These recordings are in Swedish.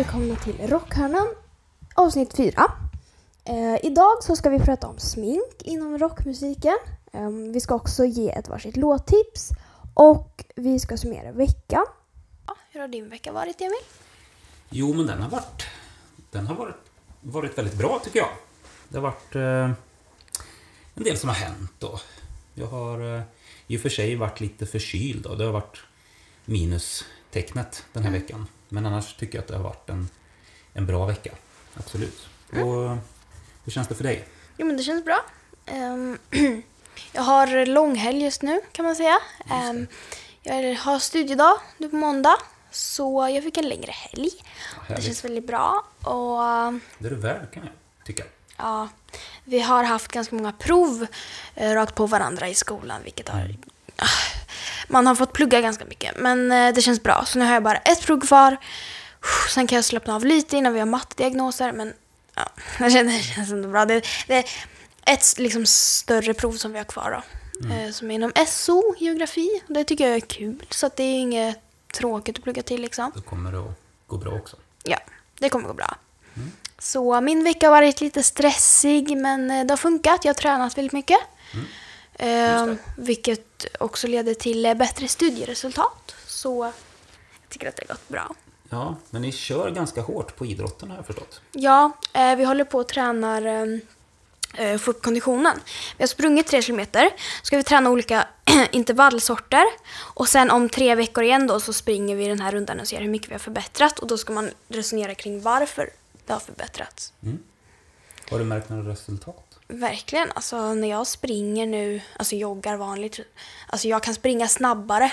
välkomna till Rockhörnan avsnitt 4. Eh, idag så ska vi prata om smink inom rockmusiken. Eh, vi ska också ge ett varsitt låttips och vi ska summera veckan. Ja, hur har din vecka varit Emil? Jo, men den har varit, den har varit, varit väldigt bra tycker jag. Det har varit eh, en del som har hänt och jag har eh, i och för sig varit lite förkyld och det har varit minustecknet den här veckan. Men annars tycker jag att det har varit en, en bra vecka. Absolut. Och hur känns det för dig? Jo men det känns bra. Ehm, jag har långhelg just nu kan man säga. Ehm, jag har studiedag nu på måndag. Så jag fick en längre helg. Det Härligt. känns väldigt bra. Och Det är du värd kan jag tycka. ja, vi har haft ganska många prov eh, rakt på varandra i skolan. Vilket har... Man har fått plugga ganska mycket. Men eh, det känns bra. Så nu har jag bara ett prov kvar. Sen kan jag slappna av lite innan vi har mattediagnoser. Men ja, det känns, ändå bra. Det, det är ett liksom, större prov som vi har kvar då. Eh, som är inom SO, geografi. Det tycker jag är kul. Så att det är inget tråkigt att plugga till liksom. Då kommer det att gå bra också. Ja, det kommer gå bra. Så min vecka har varit lite stressig men eh, det har funkat. Jag har tränat väldigt mycket. Eh, vilket också leder till eh, bättre studieresultat. Så jag tycker att det har gått bra. Ja, men ni kör ganska hårt på idrotten har jag förstått. Ja, eh, vi håller på och tränar eh, eh, få upp konditionen. Vi har sprungit tre kilometer. Ska vi träna olika intervallsorter. Och sen om tre veckor igen då så springer vi den här rundan och ser hur mycket vi har förbättrat. Och då ska man resonera kring varför det har förbättrats. Har du märkt några resultat? Verkligen. Alltså när jag springer nu, alltså joggar vanligt, alltså jag kan springa snabbare.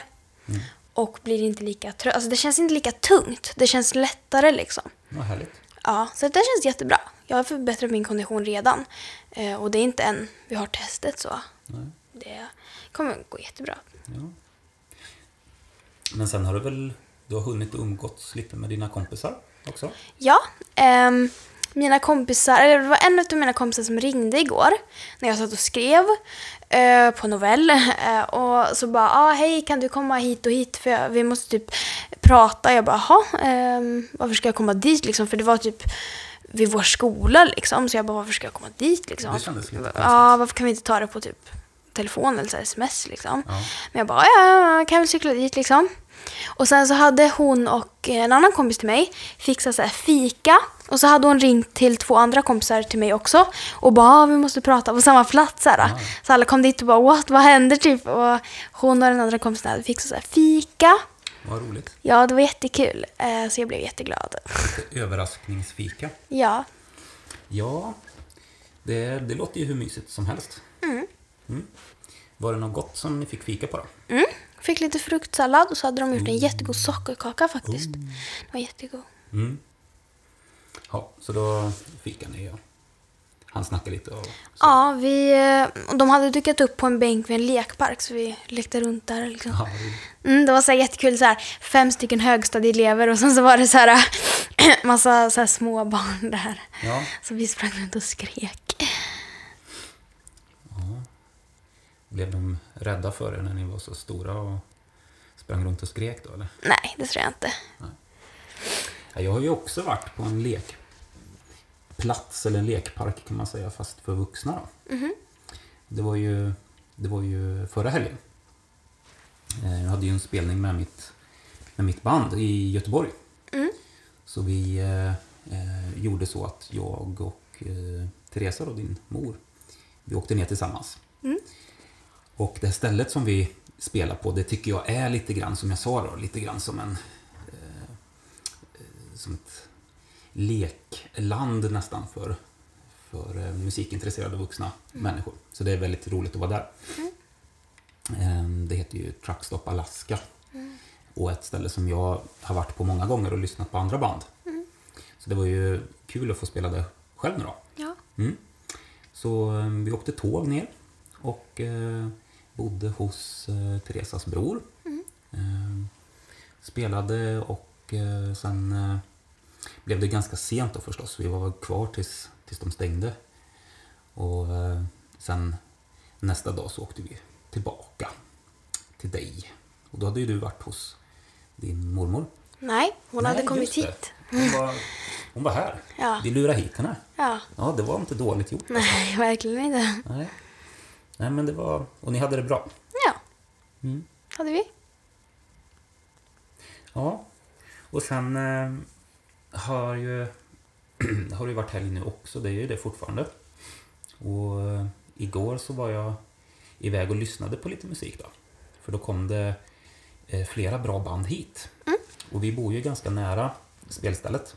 Och blir inte lika trött. Alltså det känns inte lika tungt. Det känns lättare liksom. Vad härligt. Ja, så det känns jättebra. Jag har förbättrat min kondition redan. Eh, och det är inte än vi har testet så. Nej. Det kommer gå jättebra. Ja. Men sen har du väl du har hunnit umgåtts lite med dina kompisar också? Ja, ehm, mina kompisar, eller det var en av mina kompisar som ringde igår när jag satt och skrev eh, på novell. Eh, och så bara, ah, hej kan du komma hit och hit för jag, vi måste typ prata. Jag bara, jaha, ehm, varför ska jag komma dit liksom? För det var typ vid vår skola liksom. Så jag bara, varför ska jag komma dit liksom? Det kändes lite konstigt. Ja, varför kan vi inte ta det på typ telefon eller så sms liksom? Ja. Men jag bara, ja, kan väl cykla dit liksom. Och sen så hade hon och en annan kompis till mig fixat så här fika. Och så hade hon ringt till två andra kompisar till mig också. Och bara, ah, vi måste prata på samma plats. Så, här. så alla kom dit och bara, what, vad händer typ? Och hon och den andra kompisen hade fixat så fika. Vad roligt. Ja, det var jättekul. Eh, Så jag blev jätteglad. Lite överraskningsfika. Ja, Ja, det, det låter ju hur mysigt som helst. Mm. Var det något gott som ni fick fika på då? mm. fick lite fruktsallad och så hade de gjort en jättegod sockerkaka faktiskt. Den var jättegod. Mm. Ja, så då fikade ni och han snackade lite och så. Ja, vi, eh, de hade dukat upp på en bänk vid en lekpark så vi lekte runt där. Liksom. Ja, det- Mm, det var så jättekul, så här, fem stycken högstadieelever och sen så var det så här, massa så här små barn där. ja. Så vi sprang runt och skrek. Blev de rädda för er när ni var så stora och sprang runt och skrek då eller? Nej, det tror jag inte. Ja, Jag har ju också varit på en lekplats, eller en lekpark kan man säga, fast för vuxna då. Det, var ju, det var ju förra helgen. Eh, Jag hade ju en spelning med mitt, med mitt band i Göteborg. Så vi eh, eh, gjorde så att jag och eh, Teresa, då, din mor, vi åkte ner tillsammans. Och det stället som vi spelar på, det tycker jag är lite grann som jag sa då, lite grann som en som ett lekland nästan för, för eh, musikintresserade vuxna människor. Så det är väldigt roligt att vara där. Ehm, Det heter ju Truckstop Alaska. Och ett ställe som jag har varit på många gånger och lyssnat på andra band. Så det var ju kul att få spela det själv nu då. Ja. Mm. Så eh, vi åkte tåg ner och eh, bodde hos eh, Teresas bror. Eh, spelade och eh, sen eh, blev det ganska sent då förstås. Vi var kvar tills, tills de stängde. Och eh, sen nästa dag så åkte vi tillbaka till dig. Och då hade ju du varit hos din mormor. Nej, hon hade Nej, kommit just hit. Hon var, hon var här. Ja. Vi lurade hit henne. Ja. Ja, det var inte dåligt gjort. Nej, verkligen inte. Nej. Nej, men det var... Och ni hade det bra. Ja, Mm. hade vi. Ja. Och sen eh, har ju har det varit helg nu också. Det är ju det fortfarande. Och eh, igår så var jag iväg och lyssnade på lite musik då. För då kom det eh, flera bra band hit. Och vi bor ju ganska nära spelstället.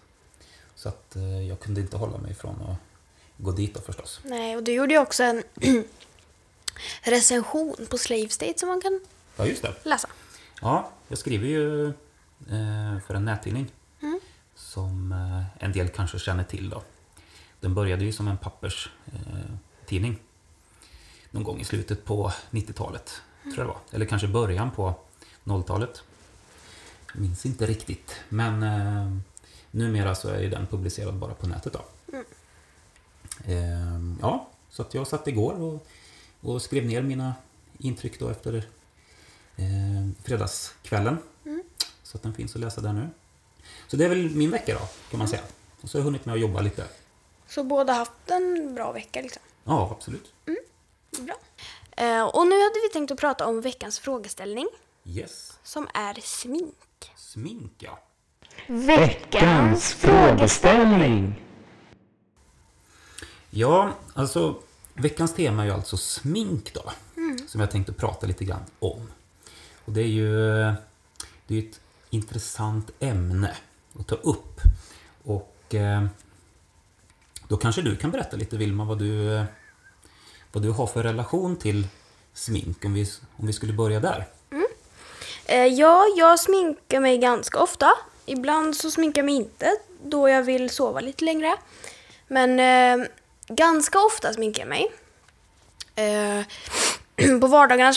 Så att eh, jag kunde inte hålla mig från att gå dit då förstås. Nej, och du gjorde ju också en recension på Slave State som man kan Ja, just det. läsa. Ja, jag skriver ju eh, för en nättidning som eh, en del kanske känner till. Då. Den började ju som en papperstidning eh, någon gång i slutet på 90-talet, tror jag det var. Eller kanske början på 0-talet. Jag minns inte riktigt, men eh, numera så är ju den publicerad bara på nätet. Då. Eh, ja, så att jag satt igår och, och skrev ner mina intryck då efter eh, fredagskvällen. Så att den finns att läsa där nu. Så det är väl min vecka då, kan man säga. Och så har jag hunnit med att jobba lite. Så båda haft en bra vecka liksom. Ja, absolut. Bra. Eh, och nu hade vi tänkt att prata om veckans frågeställning Yes. som är smink. Smink, ja. Veckans frågeställning. Ja, alltså veckans tema är ju alltså smink då. Som jag tänkte prata lite grann om. Och det är ju det är ett intressant ämne att ta upp. Och eh, då kanske du kan berätta lite Vilma vad du, vad du har för relation till smink om vi, om vi skulle börja där. Eh, ja, jag sminkar mig ganska ofta. Ibland så sminkar jag mig inte då jag vill sova lite längre. Men eh, ganska ofta sminkar jag mig. Eh, på vardagarna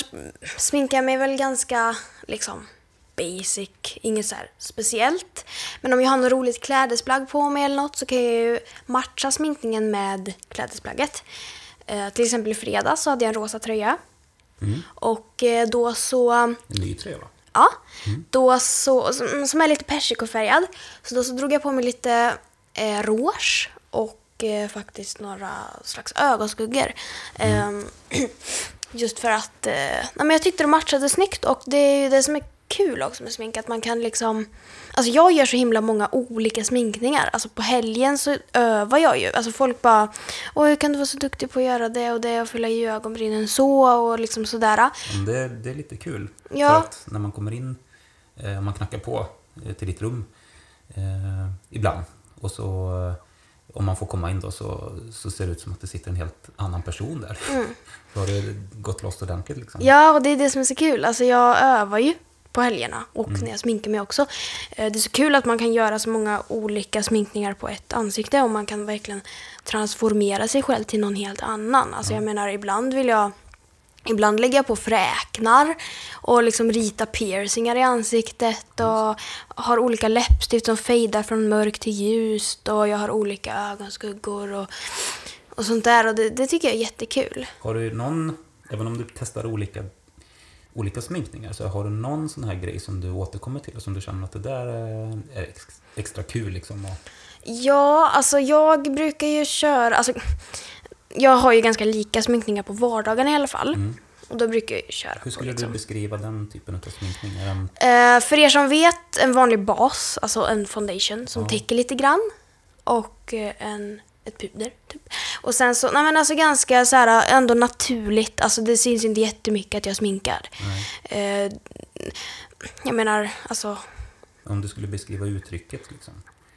sminkar jag mig väl ganska liksom basic, inget så speciellt. Men om jag har något roligt klädesplagg på mig eller något så kan jag ju matcha sminkningen med klädesplagget. Eh, till exempel i fredags så hade jag en rosa tröja. Och eh, då så... En ny tröja va? Ja, då så, som, som är lite persikofärgad. Så då så drog jag på mig lite eh, rouge och faktiskt några slags ögonskuggor. Ehm, just för att eh, nej, men jag tyckte det matchade snyggt och det är ju det som är kul också med smink att man kan liksom Alltså jag gör så himla många olika sminkningar. Alltså på helgen så övar jag ju. Alltså folk bara Åh, hur kan du vara så duktig på att göra det och det och fylla i ögonbrynen så och liksom sådär. Det, det är lite kul. Ja. För att när man kommer in, eh, man knackar på eh, till ditt rum eh, ibland och så eh, om man får komma in då så, så ser det ut som att det sitter en helt annan person där. Då har det gått loss ordentligt liksom. Ja, och det är det som är så kul. Alltså jag övar ju på helgerna och när jag sminkar mig också. Eh, Det är så kul att man kan göra så många olika sminkningar på ett ansikte och man kan verkligen transformera sig själv till någon helt annan. Alltså jag menar, ibland vill jag Ibland lägger jag på fräknar och liksom ritar piercingar i ansiktet och har olika läppstift som fejdar från mörkt till ljust och jag har olika ögonskuggor och, och sånt där och det, det tycker jag är jättekul. Har du någon, även om du testar olika, olika sminkningar, så har du någon sån här grej som du återkommer till och som du känner att det där är, är ex- extra kul liksom? Och, Ja, alltså jag brukar ju köra... Alltså, jag har ju ganska lika sminkningar på vardagarna i alla fall. Och då brukar jag köra hur på skulle liksom. du beskriva den typen av sminkning? Eh, för er som vet, en vanlig bas, alltså en foundation som Ja. täcker lite grann. Och eh, en, ett puder, typ. Och sen så, nej men alltså ganska så här, ändå naturligt. Alltså det syns inte jättemycket att jag sminkar. Eh, jag menar, alltså, om du skulle beskriva uttrycket liksom?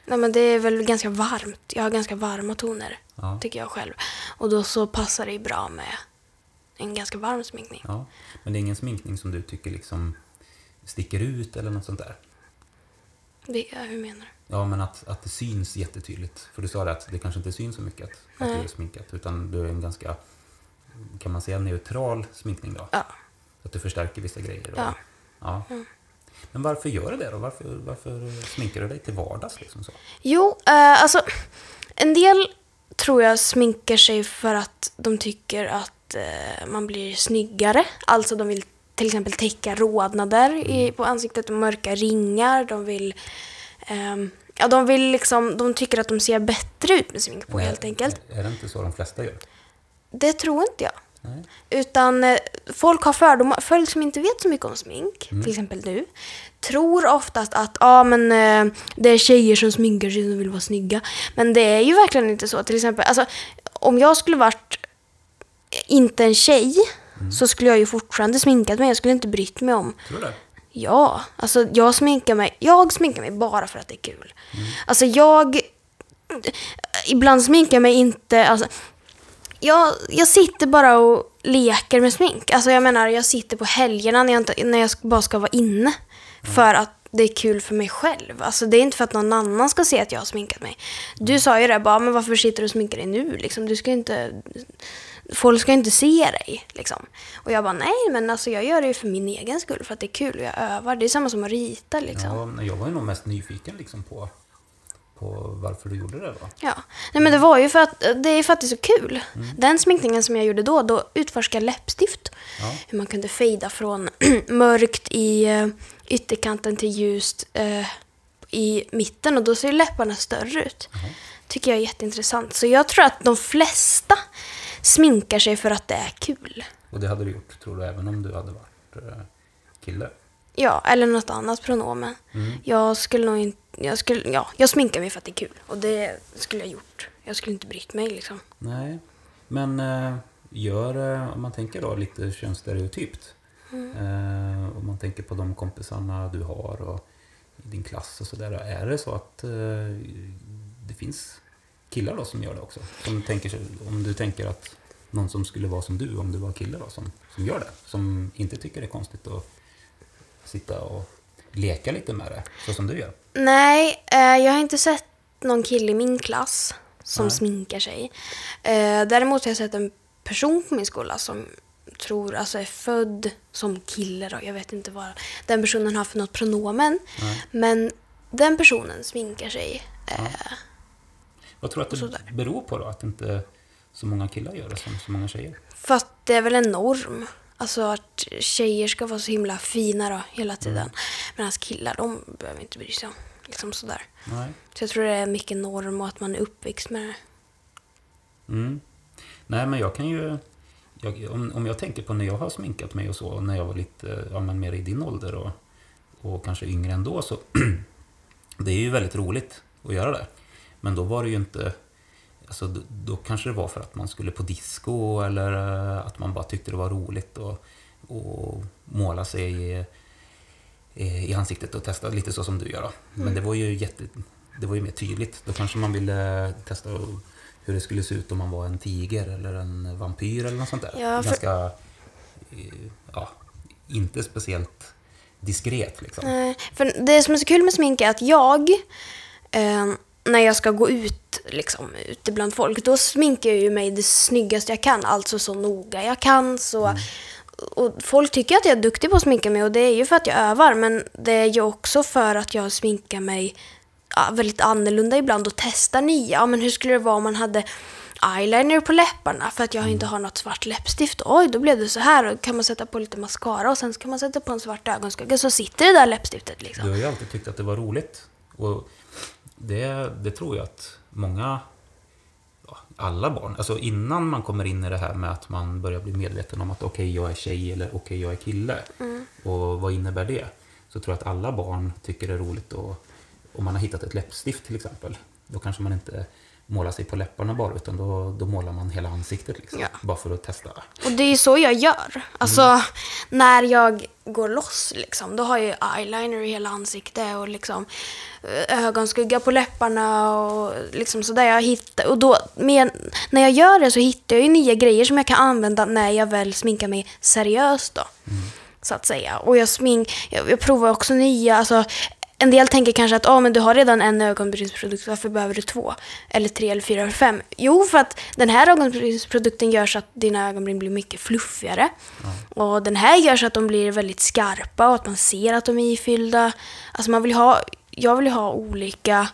Nej men det är väl ganska varmt. Jag har ganska varma toner, Ja. tycker jag själv. Och då så passar det ju bra med en ganska varm sminkning. Ja, men det är ingen sminkning som du tycker liksom sticker ut eller något sånt där? Det, hur menar du? Ja, men att, att det syns jättetydligt. För du sa det att det kanske inte syns så mycket att, att du är sminkat. Utan du är en ganska, kan man säga, neutral sminkning då? Ja. Att du förstärker vissa grejer? Och, Ja. ja. Men varför gör du det då? Varför, varför sminkar du dig till vardags? Liksom så? Jo, eh, alltså en del tror jag sminkar sig för att de tycker att eh, man blir snyggare. Alltså de vill till exempel täcka rodnader i, på ansiktet och mörka ringar. De vill, ehm, ja, de vill liksom, de tycker att de ser bättre ut med smink på helt enkelt. Är det inte så de flesta gör? Det tror inte jag. Nej. Utan eh, folk har fördomar, folk som inte vet så mycket om smink, Mm. till exempel du, tror oftast att ja, men, eh, det är tjejer som sminkar sig och vill vara snygga. Men det är ju verkligen inte så. Till exempel, alltså, om jag skulle varit inte en tjej Mm. så skulle jag ju fortfarande sminkat mig. Jag skulle inte brytt mig om Tror du det? Ja, alltså jag sminkar mig, jag sminkar mig bara för att det är kul. Mm. Alltså jag, ibland sminkar jag mig inte, alltså, jag, jag sitter bara och leker med smink. Alltså jag menar, jag sitter på helgerna när jag, inte, när jag bara ska vara inne. För att det är kul för mig själv. Alltså det är inte för att någon annan ska se att jag har sminkat mig. Du sa ju det bara, men varför sitter du och sminkar dig nu? Liksom, du ska inte... Folk ska inte se dig. Liksom. Och jag bara, nej men alltså jag gör det ju för min egen skull. För att det är kul och jag övar. Det är samma som att rita liksom. Ja, jag var ju nog mest nyfiken liksom på, på varför du gjorde det. Va? Ja. Nej men det var ju för att det är för att det är så kul. Den sminkningen som jag gjorde då, då utforskade jag läppstift. Ja. Hur man kunde fejda från mörkt i eh, ytterkanten till ljust eh, i mitten och då ser läpparna större ut. Tycker jag är jätteintressant. Så jag tror att de flesta sminkar sig för att det är kul. Och det hade du gjort, tror du, även om du hade varit eh, kille? Ja, eller något annat pronomen. Jag skulle nog inte... Jag, skulle, ja, jag sminkar mig för att det är kul. Och det skulle jag gjort. Jag skulle inte brytt mig liksom. Nej, men eh, gör, eh, om man tänker då lite könsstereotypt. Eh, om man tänker på de kompisarna du har och i din klass och sådär. Är det så att det finns killar då som gör det också? Som tänker, om du tänker att någon som skulle vara som du, om du var kille då, som, som gör det. Som inte tycker det är konstigt att sitta och leka lite med det, så som du gör. Nej, eh, jag har inte sett någon kille i min klass som Nej. sminkar sig. Eh, däremot har jag sett en person på min skola som tror, alltså är född som kille då. Jag vet inte vad den personen har för något pronomen. Nej. Men den personen sminkar sig. Eh, Vad tror du att det beror på då? Att inte så många killar gör det som så många tjejer? För att det är väl en norm. Alltså att tjejer ska vara så himla fina då hela tiden. Mm. Medan killar, de behöver inte bry sig om. Liksom sådär. Nej. Så jag tror det är mycket norm och att man är uppväxt med det. Mm. Nej, men jag kan ju... Jag, om, om jag tänker på när jag har sminkat mig och så, när jag var lite ja, men mer i din ålder och, och kanske yngre ändå, så det är ju väldigt roligt att göra det. Men då var det ju inte... Alltså, då, då kanske det var för att man skulle på disco eller eh, att man bara tyckte det var roligt att och måla sig i, i ansiktet och testa lite så som du gör. Då. Men det var ju jätte, det var ju mer tydligt. Då kanske man ville testa hur det skulle se ut om man var en tiger eller en vampyr eller något sånt där. Ja, för- Ganska, eh, ja, inte speciellt diskret liksom. Nej, för det som är så kul med smink är att jag, eh, när jag ska gå ut liksom, ute bland folk, då sminkar jag ju mig det snyggaste jag kan. Alltså så noga jag kan. Så, och folk tycker att jag är duktig på att sminka mig och det är ju för att jag övar. Men det är ju också för att jag sminkar mig ja, väldigt annorlunda ibland och testar nya. Ja, men hur skulle det vara om man hade eyeliner på läpparna för att jag inte har något svart läppstift. Oj, då blev det så här. Och kan man sätta på lite mascara och sen kan man sätta på en svart ögonskugga så sitter det där läppstiftet liksom. Du har ju alltid tyckt att det var roligt. Och det, det tror jag att många, alla barn, alltså innan man kommer in i det här med att man börjar bli medveten om att okej, jag är tjej eller okej, jag är kille. Och vad innebär det? Så tror jag att alla barn tycker det är roligt att, om man har hittat ett läppstift till exempel, då kanske man inte målar sig på läpparna bara, utan då, då målar man hela ansiktet liksom, Ja. bara för att testa. Och det är ju så jag gör. Alltså, när jag går loss liksom, då har jag eyeliner i hela ansiktet och liksom eh, ögonskugga på läpparna och liksom sådär. Jag hittar, och då, med, när jag gör det så hittar jag ju nya grejer som jag kan använda när jag väl sminkar mig seriöst då. Så att säga. Och jag smink, jag, jag provar också nya, alltså en del tänker kanske att oh, men du har redan en ögonbrynsprodukt, varför behöver du två? Eller tre, eller fyra, eller fem? Jo, för att den här ögonbrynsprodukten gör så att dina ögonbryn blir mycket fluffigare. Och den här gör så att de blir väldigt skarpa och att man ser att de är ifyllda. Alltså man vill ha, jag vill ju ha olika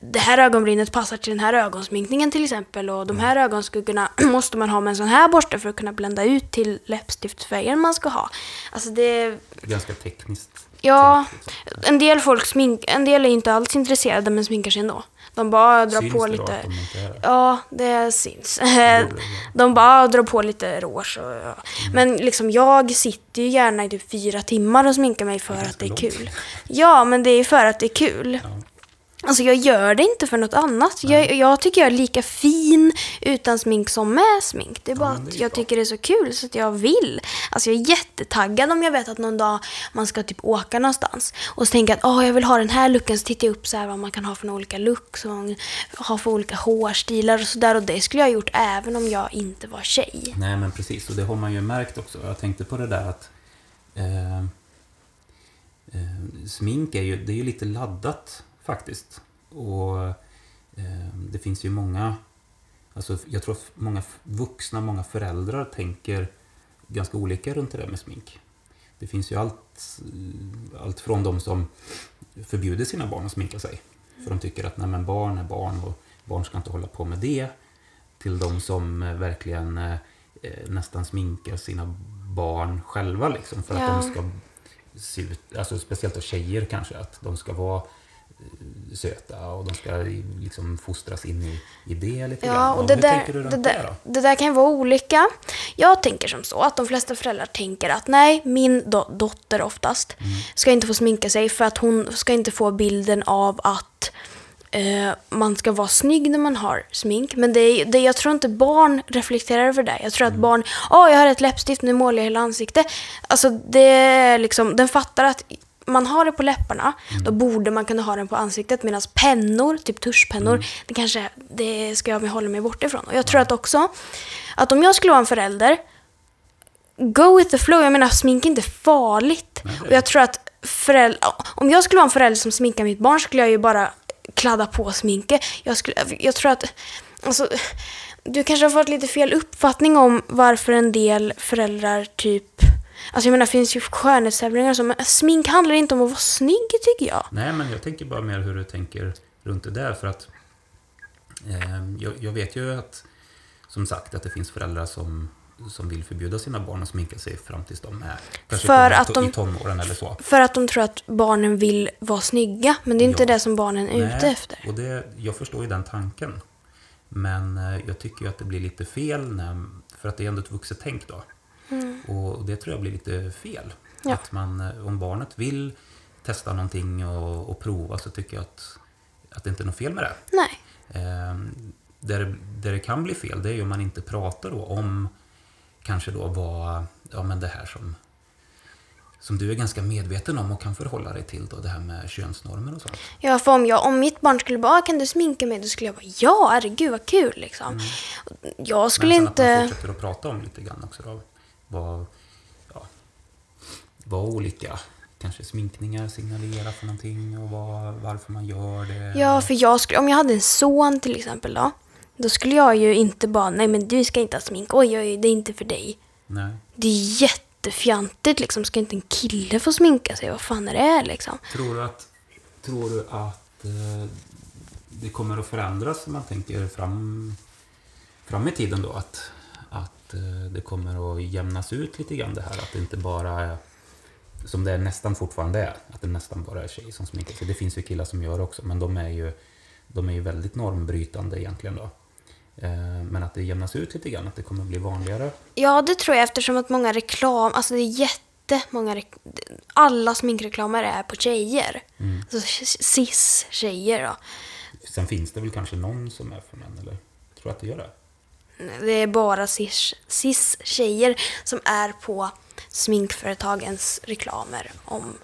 det här ögonbrynet passar till den här ögonsminkningen till exempel och de här ögonskuggorna måste man ha med en sån här borste för att kunna blända ut till läppstiftsfärgen man ska ha. Alltså det, Ganska tekniskt. ja, liksom. en del folk smink, en del är inte alls intresserade men sminkar sig ändå. De bara drar Syns på det lite... de? Ja, det syns. De bara drar på lite rouge och, ja. Mm. Men liksom jag sitter ju gärna i typ fyra timmar och sminkar mig för Det att det är ganska lång kul. Ja, men det är för att det är kul. Ja. Alltså jag gör det inte för något annat. Jag, jag tycker jag är lika fin utan smink som med smink. Det är bara det att jag bra. tycker det är så kul så att jag vill. Alltså jag är jättetaggad om jag vet att någon dag man ska typ åka någonstans. Och så tänker jag att oh, jag vill ha den här looken. Så tittar jag upp så här vad man kan ha för olika looks. Och ha för olika hårstilar och sådär. Och det skulle jag ha gjort även om jag inte var tjej. Nej, men precis. Och det har man ju märkt också. Jag tänkte på det där att eh, eh, smink är ju, det är ju lite laddat faktiskt. Och eh, det finns ju många, alltså jag tror att många vuxna, många föräldrar tänker ganska olika runt det där med smink. Det finns ju allt, allt från de som förbjuder sina barn att sminka sig. För de tycker att nej, men barn är barn och barn ska inte hålla på med det. Till de som eh, verkligen eh, eh, nästan sminkar sina barn själva liksom, för Ja. att de ska se ut, alltså speciellt då tjejer kanske, att de ska vara eh, söta och de ska liksom fostras in i, i det lite Ja, grann. och det hur där, tänker du runt det, det, där, då? det där kan ju vara olika. Jag tänker som så att de flesta föräldrar tänker att nej, min do- dotter oftast Mm. ska inte få sminka sig för att hon ska inte få bilden av att eh, man ska vara snygg när man har smink. Men det, det, jag tror inte barn reflekterar över det. Jag tror Mm. att barn, åh jag har ett läppstift, nu målar jag hela ansiktet. Alltså det är liksom, den fattar att man har det på läpparna, Mm. då borde man kunna ha den på ansiktet. Medan pennor, typ tuschpennor, Mm. det kanske det ska jag hålla mig bort ifrån. Och jag tror att också att om jag skulle vara en förälder, go with the flow. Jag menar, smink är inte farligt. Nej, och jag tror att föräldrar, om jag skulle vara en förälder som sminkar mitt barn skulle jag ju bara kladda på sminket. Jag, skulle, jag tror att, alltså, du kanske har fått lite fel uppfattning om varför en del föräldrar typ Alltså jag menar, det finns ju skönhetstävlingar så, men smink handlar inte om att vara snygg tycker jag. Nej, men jag tänker bara mer hur du tänker runt det där. För att eh, jag, jag vet ju att, som sagt, att det finns föräldrar som, som vill förbjuda sina barn att sminka sig fram tills de är kanske För att de- i tonåren eller så. För att de tror att barnen vill vara snygga, men det är inte Ja. det som barnen är ute Nej, efter. Och det, jag förstår ju den tanken. Men eh, jag tycker ju att det blir lite fel, när, för att det är ändå ett vuxet tänk då. Och det tror jag blir lite fel. Mm. Ja. Att man, eh, om barnet vill testa någonting och, och prova så tycker jag att, att det inte är något fel med det. Nej. Eh, där, där det kan bli fel, det är ju om man inte pratar då om kanske då vad, ja men det här som, som du är ganska medveten om och kan förhålla dig till då, det här med könsnormer och sånt. Ja, för om, jag, om mitt barn skulle bara, "Ah, kan du sminka mig? Då skulle jag bara, ja, herregud vad kul liksom. Jag skulle Mm. Men sen att man inte... fortsätter att prata om lite grann också då. Vad, ja, vad olika kanske sminkningar signalerar för någonting och vad, varför man gör det. Ja, för jag skulle, om jag hade en son till exempel då. Då skulle jag ju inte bara, nej men du ska inte ha smink, oj oj, det är inte för dig. Nej. Det är jättefjantigt liksom, ska inte en kille få sminka sig? Vad fan är det liksom? Tror du att, tror du att eh, det kommer att förändras om man tänker fram, fram i tiden då? Att, att eh, det kommer att jämnas ut lite grann det här? Att det inte bara är som det nästan fortfarande är, att det nästan bara är tjejer som sminkar sig. Det finns ju killar som gör det också, men de är ju, de är ju väldigt normbrytande egentligen då. Eh, Men att det jämnas ut lite grann, att det kommer att bli vanligare. Ja, det tror jag eftersom att många reklam, alltså det är jättemånga, alla sminkreklamer är på tjejer. Mm. Alltså cis-tjejer då. Sen finns det väl kanske någon som är för män, eller? Tror du att det gör det? Det är bara cis- cis-tjejer som är på sminkföretagens reklamer om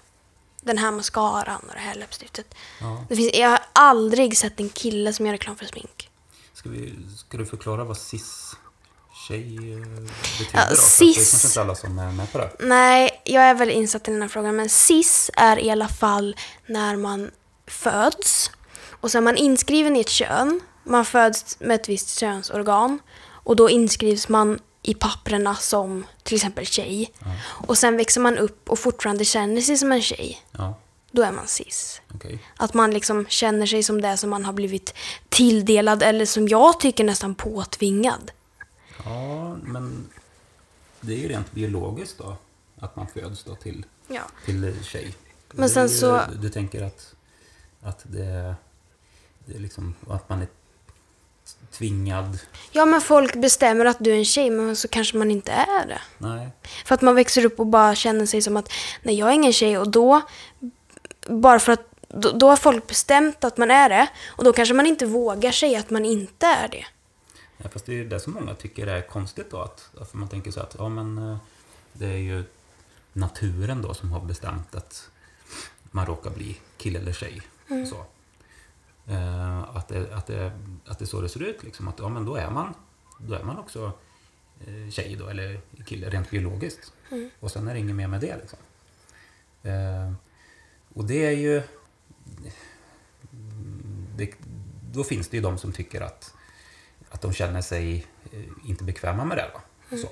den här mascaran och det här läppstiftet. Ja. Det finns, jag har aldrig sett en kille som gör reklam för smink. Ska, vi, ska du förklara vad cis-tjej eh, betyder Ja, då? Att Det är cis- kanske inte alla som är med på det. Nej, jag är väl insatt i den här frågan, men cis är i alla fall när man föds och så är man inskriven i ett kön. Man föds med ett visst könsorgan och då inskrivs man i papperna som till exempel tjej. Och sen växer man upp och fortfarande känner sig som en tjej. Ja. då är man cis. Okej. Att man liksom känner sig som det som man har blivit tilldelad eller som jag tycker nästan påtvingad. Ja, men det är ju rent biologiskt då. Att man föds då till, Ja. till tjej. Men sen så- Du tänker att, att det, det är liksom att man är tvingad... Ja, men folk bestämmer att du är en tjej, men så kanske man inte är det. Nej. För att man växer upp och bara känner sig som att nej, jag är ingen tjej och då, bara för att då, då har folk bestämt att man är det och då kanske man inte vågar säga att man inte är det. Ja, fast det är ju det som många tycker är konstigt då. Att, för man tänker så att ja, men, eh, det är ju naturen då som har bestämt att man råkar bli kille eller tjej. Så. Eh, att, det, att, det, att det är så det ser ut. Liksom. Att ja, men då är man, då är man också eh, tjej då, eller kille rent biologiskt. Och sen är det inget mer med det. Liksom. Eh, och det är ju... Det, då finns det ju de som tycker att att de känner sig eh, inte bekväma med det. Va? Så.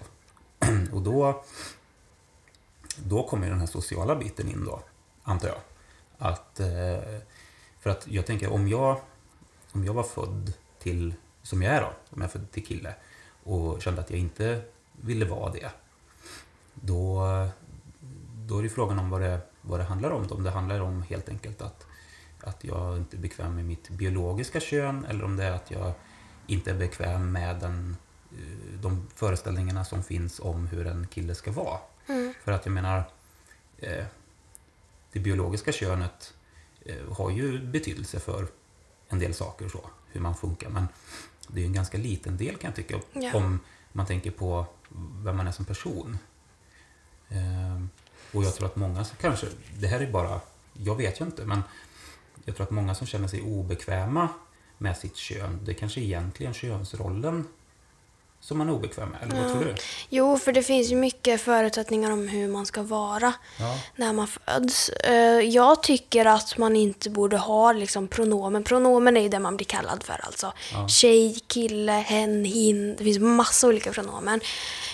Och då, då kommer den här sociala biten in då, antar jag. Att, eh, för att jag tänker om jag, om jag var född till, som jag är då, om jag är född till kille och kände att jag inte ville vara det. Då, då är det frågan om vad det, vad det handlar om. Om det handlar om helt enkelt att, att jag inte är bekväm med mitt biologiska kön eller om det är att jag inte är bekväm med den, eh, de föreställningarna som finns om hur en kille ska vara. För att jag menar, eh, det biologiska könet har ju betydelse för en del saker, så, hur man funkar. Men det är en ganska liten del kan jag tycka, Ja. om man tänker på vem man är som person. Eh, och jag tror att många som kanske, det här är bara, jag vet ju inte, men jag tror att många som känner sig obekväma med sitt kön, det kanske egentligen könsrollen som man är obekväm med, eller vad tror du? Jo, för det finns ju mycket förutsättningar om hur man ska vara Ja. när man föds. Eh, Jag tycker att man inte borde ha liksom pronomen. Pronomen är ju det man blir kallad för. Alltså Ja. tjej, kille, hen, hin. Det finns massa olika pronomen.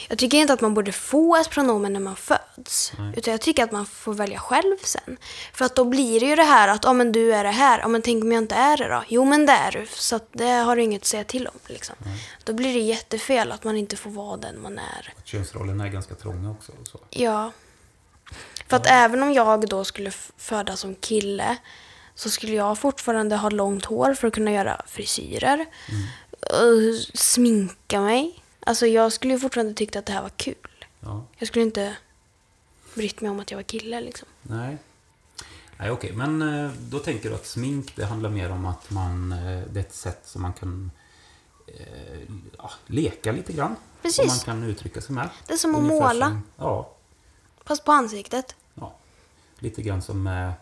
Jag tycker inte att man borde få ett pronomen när man föds. Utan jag tycker att man får välja själv sen. För att då blir det ju det här att, ja men du är det här. Ja men tänk om jag inte är det då? Jo men det är du. Så att det har du inget att säga till om. Liksom. Då blir det jättefel att man inte får vara den man är. Könsrollerna är ganska trånga också. Så. Ja. För att även om jag då skulle födas som kille så skulle jag fortfarande ha långt hår för att kunna göra frisyrer. Och sminka mig. Alltså jag skulle ju fortfarande tycka att det här var kul. Ja. Jag skulle inte brytt mig om att jag var kille liksom. Nej. Nej, okej. Men eh, då tänker du att smink, det handlar mer om att man, eh, det är ett sätt som man kan eh, ja, leka lite grann. Precis. Som man kan uttrycka sig med. Det är som att Ungefär måla. Som, ja, Fast på ansiktet. ja. Lite grann som med,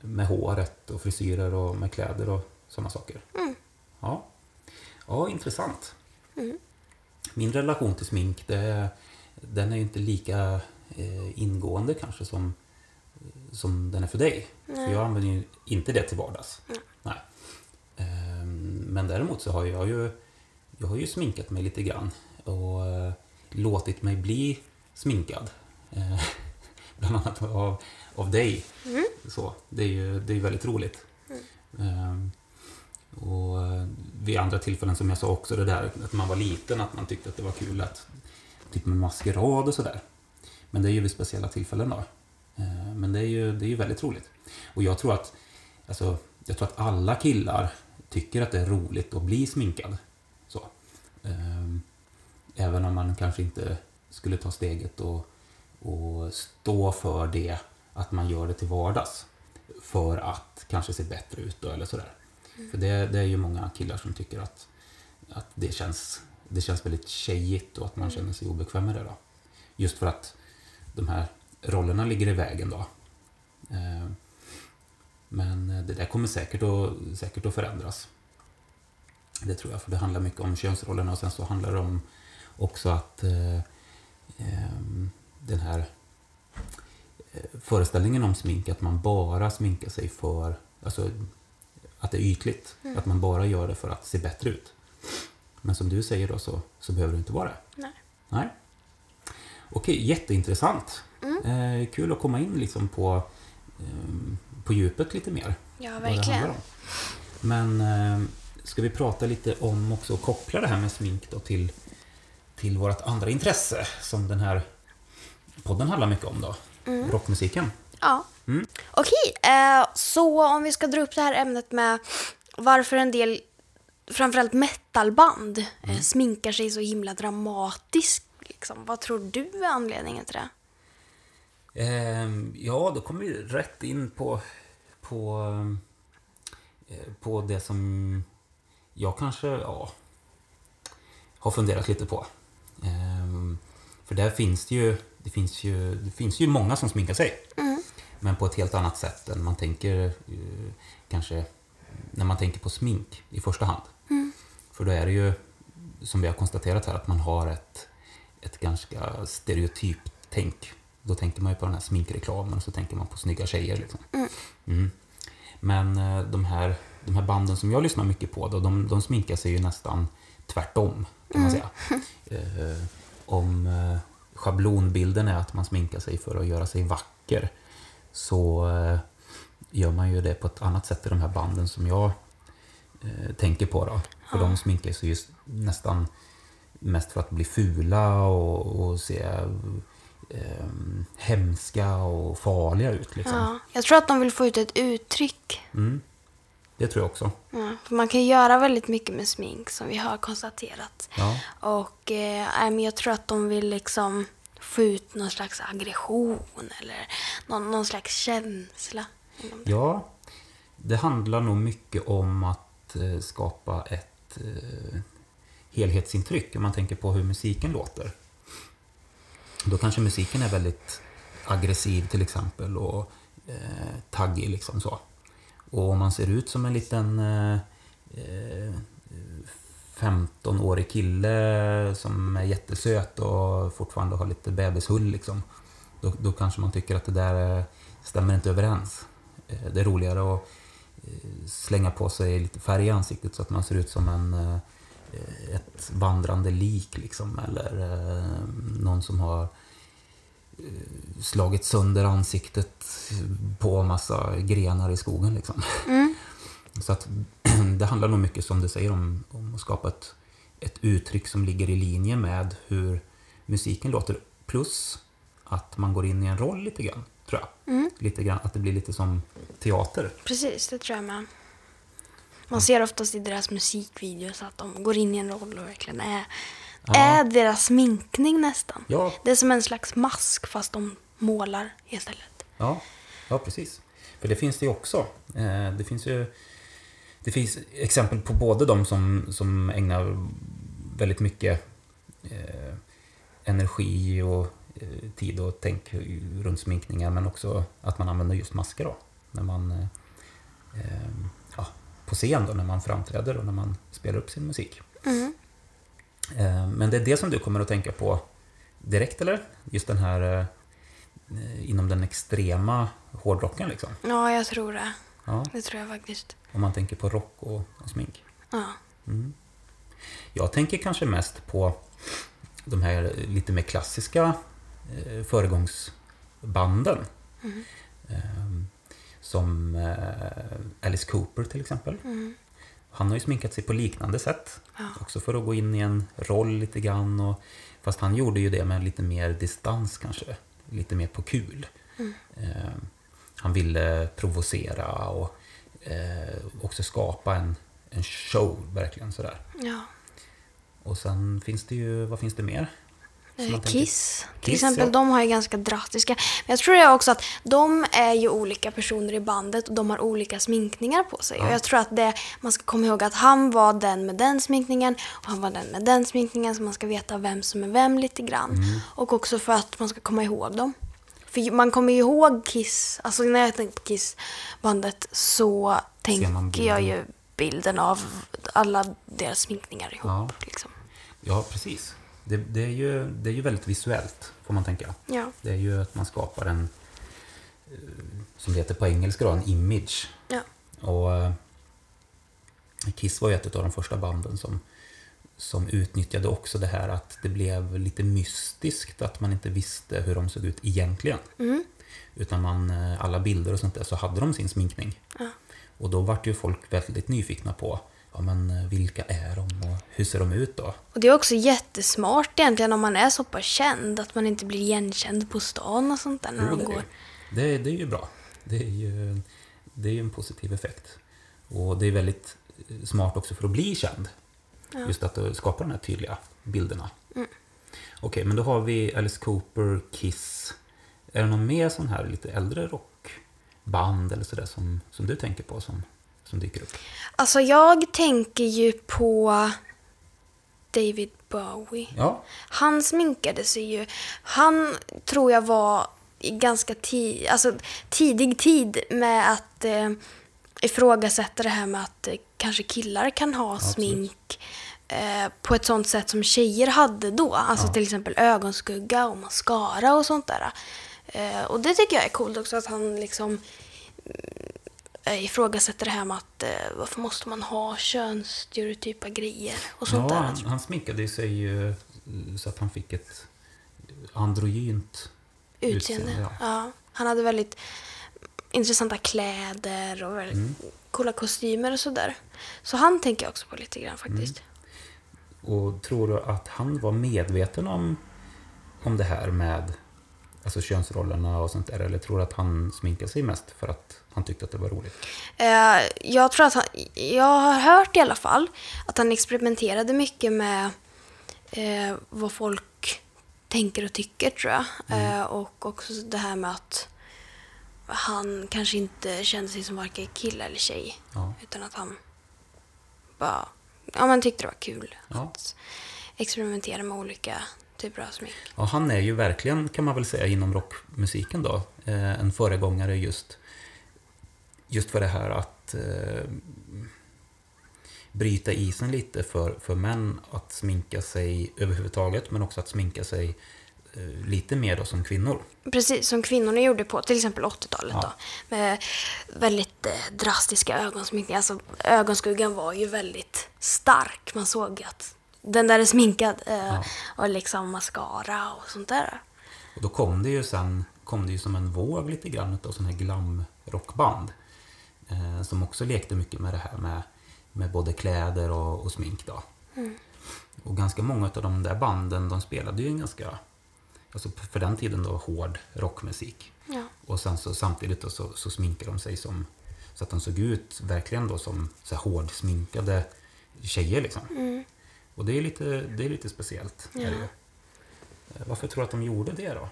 med håret och frisyrer och med kläder och sådana saker. Mm. Ja. ja, intressant. Min relation till smink, det, den är ju inte lika eh, ingående kanske som, som den är för dig. För jag använder ju inte det till vardags. Nej. Ehm, Men däremot så har jag ju, jag har ju sminkat mig lite grann och eh, låtit mig bli sminkad. Eh, Bland annat av, av dig. Så, det är ju det är väldigt roligt. Ehm, och eh, vid andra tillfällen som jag sa också det där att man var liten, att man tyckte att det var kul att typ med maskerad och sådär. Men det är ju vid speciella tillfällen då. Eh, Men det är ju, det är ju väldigt roligt. Och jag tror att alltså, jag tror att alla killar tycker att det är roligt att bli sminkad. Så. Ehm, Även om man kanske inte skulle ta steget och, och stå för det, att man gör det till vardags. För att kanske se bättre ut då, eller sådär. För det, det är ju många killar som tycker att, att det, känns, det känns väldigt tjejigt och att man känner sig obekväm med det. Då. Just för att de här rollerna ligger i vägen då. Eh, Men det där kommer säkert att, säkert att förändras. Det tror jag, för det handlar mycket om könsrollerna och sen så handlar det om också att eh, ehm, den här eh, föreställningen om smink, att man bara sminkar sig för, alltså att det är ytligt. Att man bara gör det för att se bättre ut. Men som du säger då så, så behöver det inte vara det. Nej. Nej. Okej, jätteintressant. Eh, kul att komma in liksom på, ehm, på djupet lite mer. Ja, verkligen. Men eh, ska vi prata lite om också och koppla det här med smink då till, till vårt andra intresse som den här podden handlar mycket om då. Mm. Rockmusiken. Ja. Okej, eh, så om vi ska dra upp det här ämnet med varför en del, framförallt metalband, eh, sminkar sig så himla dramatiskt. Liksom. Vad tror du är anledningen till det? Ehm, ja, då kommer vi rätt in på, på, eh, på det som jag kanske ja, har funderat lite på. Ehm, för där finns det ju, det finns ju, det finns ju många som sminkar sig. Men på ett helt annat sätt än man tänker eh, kanske när man tänker på smink i första hand. För då är det ju, som vi har konstaterat här, att man har ett, ett ganska stereotypt tänk. Då tänker man ju på den här sminkreklamen och så tänker man på snygga tjejer. Liksom. Mm. Men eh, de här, de här banden som jag lyssnar mycket på, då, de, de sminkar sig ju nästan tvärtom, kan man säga. Eh, om eh, schablonbilden är att man sminkar sig för att göra sig vacker, så eh, gör man ju det på ett annat sätt i de här banden som jag eh, tänker på. Då. För de sminkar sig just nästan mest för att bli fula och, och se eh, hemska och farliga ut. Liksom. Ja, jag tror att de vill få ut ett uttryck. Mm. Det tror jag också. Ja, för man kan göra väldigt mycket med smink som vi har konstaterat. Ja. Och eh, jag tror att de vill liksom få ut någon slags aggression eller någon, någon slags känsla. Ja, det handlar nog mycket om att eh, skapa ett eh, helhetsintryck om man tänker på hur musiken låter. Då kanske musiken är väldigt aggressiv till exempel och eh, taggig liksom så. Och om man ser ut som en liten eh, 15-årig kille som är jättesöt och fortfarande har lite bebishull liksom. Då, då kanske man tycker att det där eh, stämmer inte överens. Eh, det är roligare att eh, slänga på sig lite färg i ansiktet så att man ser ut som en, eh, ett vandrande lik liksom. Eller eh, någon som har eh, slagit sönder ansiktet på massa grenar i skogen liksom. Så att det handlar nog mycket som du säger om, om att skapa ett, ett uttryck som ligger i linje med hur musiken låter. Plus att man går in i en roll lite grann, tror jag. Lite grann, att det blir lite som teater. Precis, det tror jag med. Man ser oftast i deras musikvideos att de går in i en roll och verkligen är, är deras sminkning nästan. Ja, Det är som en slags mask fast de målar istället. Ja, ja precis. För det finns det ju också. Eh, Det finns ju det finns exempel på både de som, som ägnar väldigt mycket eh, energi och eh, tid och tänk runt sminkningar men också att man använder just masker då. När man, eh, eh, ja, på scen då, när man framträder och när man spelar upp sin musik. Eh, Men det är det som du kommer att tänka på direkt eller? Just den här eh, inom den extrema hårdrocken liksom. Ja, jag tror det. Ja, Det tror jag faktiskt. om man tänker på rock och, och smink. Ja. Jag tänker kanske mest på de här lite mer klassiska eh, föregångsbanden. Eh, som eh, Alice Cooper till exempel. Han har ju sminkat sig på liknande sätt. Också för att gå in i en roll lite grann. Och, fast han gjorde ju det med lite mer distans kanske. Lite mer på kul. Eh, han ville provocera och eh, också skapa en, en show verkligen sådär. ja. Och sen finns det ju, vad finns det mer? Man tänker- Kiss, till Kiss, exempel, ja. de har ju ganska drastiska. Men jag tror det också att de är ju olika personer i bandet och de har olika sminkningar på sig. Och jag tror att det, man ska komma ihåg att han var den med den sminkningen och han var den med den sminkningen så man ska veta vem som är vem lite grann. Mm. Och också för att man ska komma ihåg dem. För man kommer ju ihåg Kiss, alltså när jag tänker på Kiss-bandet så tänker jag ju bilden av alla deras sminkningar ihop. Ja. Liksom. Ja, precis. Det, det, är ju, det är ju väldigt visuellt, får man tänka. Ja. Det är ju att man skapar en, eh, som det heter på engelska då, en image. Ja. Och eh, Kiss var ju ett av de första banden som, som utnyttjade också det här att det blev lite mystiskt, att man inte visste hur de såg ut egentligen. Utan man, eh, alla bilder och sånt där så hade de sin sminkning. Ja. Och då vart ju folk väldigt nyfikna på ja, men, eh, vilka är de och hur ser de ut då? Och det är också jättesmart egentligen om man är så pass känd att man inte blir igenkänd på stan och sånt där när Jo, de det, går. det, det är ju bra. Det är ju, det är ju en positiv effekt. Och det är väldigt eh, smart också för att bli känd. Just att eh, skapa de här tydliga bilderna. Okej, men då har vi Alice Cooper, Kiss. Är det någon mer sån här lite äldre rockband eller sådär som, som du tänker på som, som dyker upp? Alltså jag tänker ju på David Bowie. Ja, Han sminkade sig ju. Han tror jag var i ganska ti alltså, tidig tid med att eh, ifrågasätta det här med att eh, kanske killar kan ha Absolut. smink eh, på ett sånt sätt som tjejer hade då. Alltså Ja. till exempel ögonskugga och mascara och sånt där. Eh, och det tycker jag är coolt också att han liksom ifrågasätter det här med att eh, varför måste man ha könsstereotypa grejer och sånt ja där. han, han sminkade sig ju så att han fick ett androgynt utseende. Utseende, ja. ja. Han hade väldigt intressanta kläder och väldigt Mm. coola kostymer och sådär. Så han tänker jag också på lite grann faktiskt. Och tror du att han var medveten om, om det här med alltså könsrollerna och sånt där? Eller tror du att han sminkade sig mest för att han tyckte att det var roligt? Eh, jag tror att han, jag har hört i alla fall att han experimenterade mycket med eh, vad folk tänker och tycker tror jag. Mm. Eh, och också det här med att han kanske inte kände sig som varken kille eller tjej. Ja. Utan att han bara ja, men tyckte det var kul Ja. att experimentera med olika typer av smink. Ja, han är ju verkligen, kan man väl säga, inom rockmusiken då, eh, en föregångare just, just för det här att eh, bryta isen lite för, för män att sminka sig överhuvudtaget, men också att sminka sig eh, lite mer då som kvinnor. Precis som kvinnorna gjorde på till exempel 80-talet Ja. då. Med väldigt eh, drastiska ögonsminkningar. Alltså ögonskuggan var ju väldigt stark. Man såg att den där är sminkad. Eh, Ja. Och liksom mascara och sånt där. Och då kom det ju sen kom det ju som en våg lite grann av sådana här glamrockband. Eh, som också lekte mycket med det här med, med både kläder och, och smink. Då. Och ganska många av de där banden de spelade ju en ganska, alltså för den tiden då, hård rockmusik. Ja. Och sen så samtidigt då, så, så sminkade de sig som, så att de såg ut verkligen då som så här hårdsminkade tjejer liksom. Och det är lite, det är lite speciellt. Är det. Eh, Varför tror du att de gjorde det då?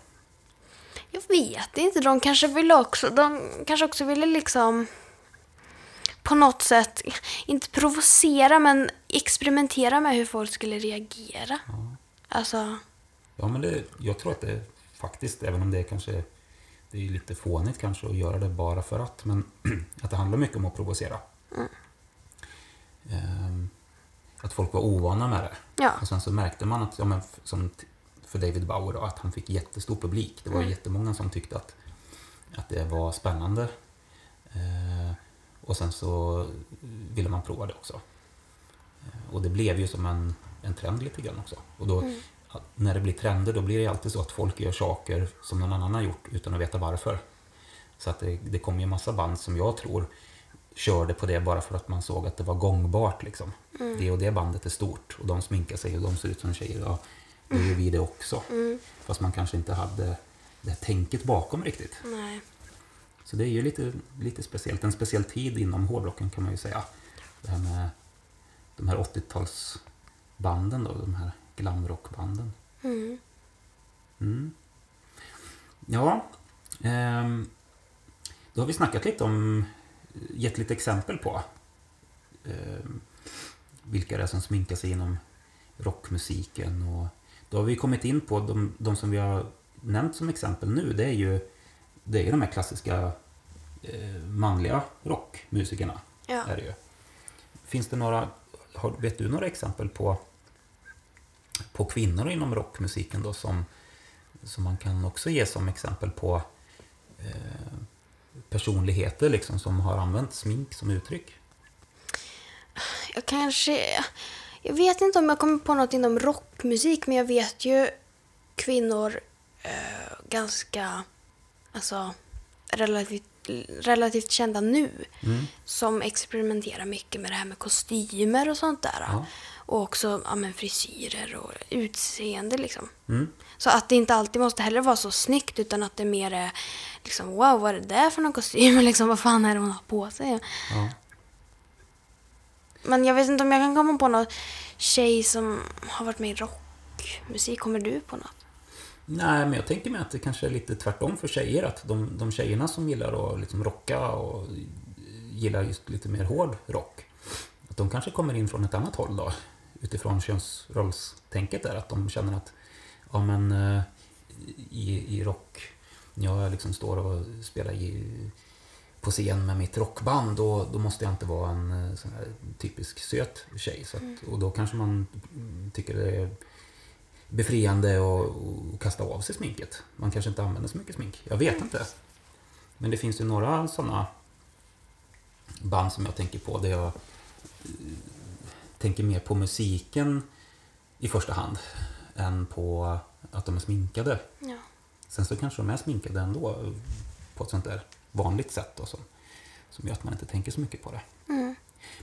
Jag vet inte. De kanske ville också, de kanske också ville liksom på något sätt, inte provocera men experimentera med hur folk skulle reagera. Alltså, Ja, men det, jag tror att det faktiskt, även om det är kanske det är lite fånigt kanske att göra det bara för att, men att det handlar mycket om att provocera. Ehm, att folk var ovana med det. Ja. Och sen så märkte man att, ja, men som för David Bauer, då, att han fick jättestor publik. Det var jättemånga som tyckte att, att det var spännande. Ehm, och sen så ville man prova det också. Eh, Och det blev ju som en, en trend lite grann också. Och då, att när det blir trender då blir det alltid så att folk gör saker som någon annan har gjort utan att veta varför. Så att det, det kom ju en massa band som jag tror körde på det bara för att man såg att det var gångbart. Liksom. Det och det bandet är stort och de sminkar sig och de ser ut som tjejer. Ja, då gör vi det också. Fast man kanske inte hade det här tänket bakom riktigt. nej. Så det är ju lite, lite speciellt. En speciell tid inom hårdrocken kan man ju säga. Det här med de här 80-talsbanden då, de här glamrockbanden. Mm. Mm. Ja, ehm, då har vi snackat lite om, gett lite exempel på ehm, vilka det är som sminkar sig inom rockmusiken. Och då har vi kommit in på de, de som vi har nämnt som exempel nu. Det är ju, det är ju de här klassiska eh, manliga rockmusikerna. Ja. Är det ju. Finns det några, har, vet du några exempel på, på kvinnor inom rockmusiken då som, som man kan också ge som exempel på eh, personligheter liksom som har använt smink som uttryck? Jag kanske... Jag vet inte om jag kommer på något inom rockmusik, men jag vet ju kvinnor eh, ganska... alltså, relativt, relativt kända nu. Mm. Som experimenterar mycket med det här med kostymer och sånt där. Ja. Och också ja, men frisyrer och utseende liksom. Mm. Så att det inte alltid måste heller vara så snyggt utan att det mer är liksom wow vad är det där för någon kostym? liksom vad fan är det hon har på sig? Ja. Men jag vet inte om jag kan komma på någon tjej som har varit med i rockmusik. Kommer du på något? Nej, men jag tänker mig att det kanske är lite tvärtom för tjejer. Att de, de tjejerna som gillar att liksom rocka och gillar just lite mer hård rock. Att de kanske kommer in från ett annat håll då. Utifrån könsrollstänket där. Att de känner att ja, men, eh, i, i rock, när jag liksom står och spelar i, på scen med mitt rockband då, då måste jag inte vara en eh, typisk söt tjej. Så att, och då kanske man mm, tycker det är befriande och, och kasta av sig sminket. Man kanske inte använder så mycket smink. Jag vet inte. Men det finns ju några sådana band som jag tänker på där jag eh, tänker mer på musiken i första hand än på att de är sminkade. Ja. Sen så kanske de är sminkade ändå på ett sånt där vanligt sätt då, som, som gör att man inte tänker så mycket på det.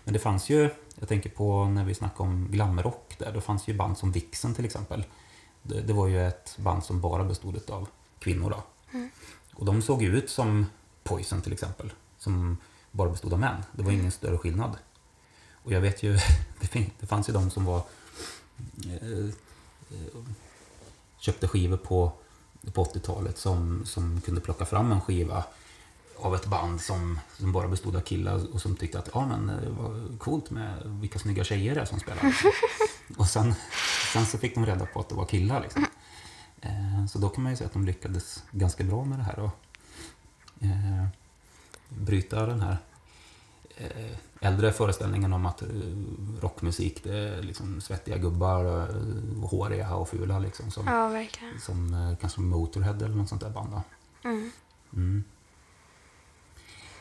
Men det fanns ju, jag tänker på när vi snackade om glamrock där, då fanns ju band som Vixen till exempel. Det, det var ju ett band som bara bestod av kvinnor då. Och de såg ju ut som Poison till exempel, som bara bestod av män. Det var ingen större skillnad. Och jag vet ju, det fanns ju de som var eh, eh, köpte skivor på, på 80-talet som, som kunde plocka fram en skiva av ett band som, som bara bestod av killar och som tyckte att ja, men, det var coolt med vilka snygga tjejer det är som spelar. och sen, sen så fick de reda på att det var killar. Liksom. Eh, så då kan man ju säga att de lyckades ganska bra med det här. Och, eh, bryta den här eh, äldre föreställningen om att eh, rockmusik det är liksom svettiga gubbar, eh, håriga och fula liksom. Som, Ja, som eh, kanske Motorhead eller något sånt där band. Mm. Mm.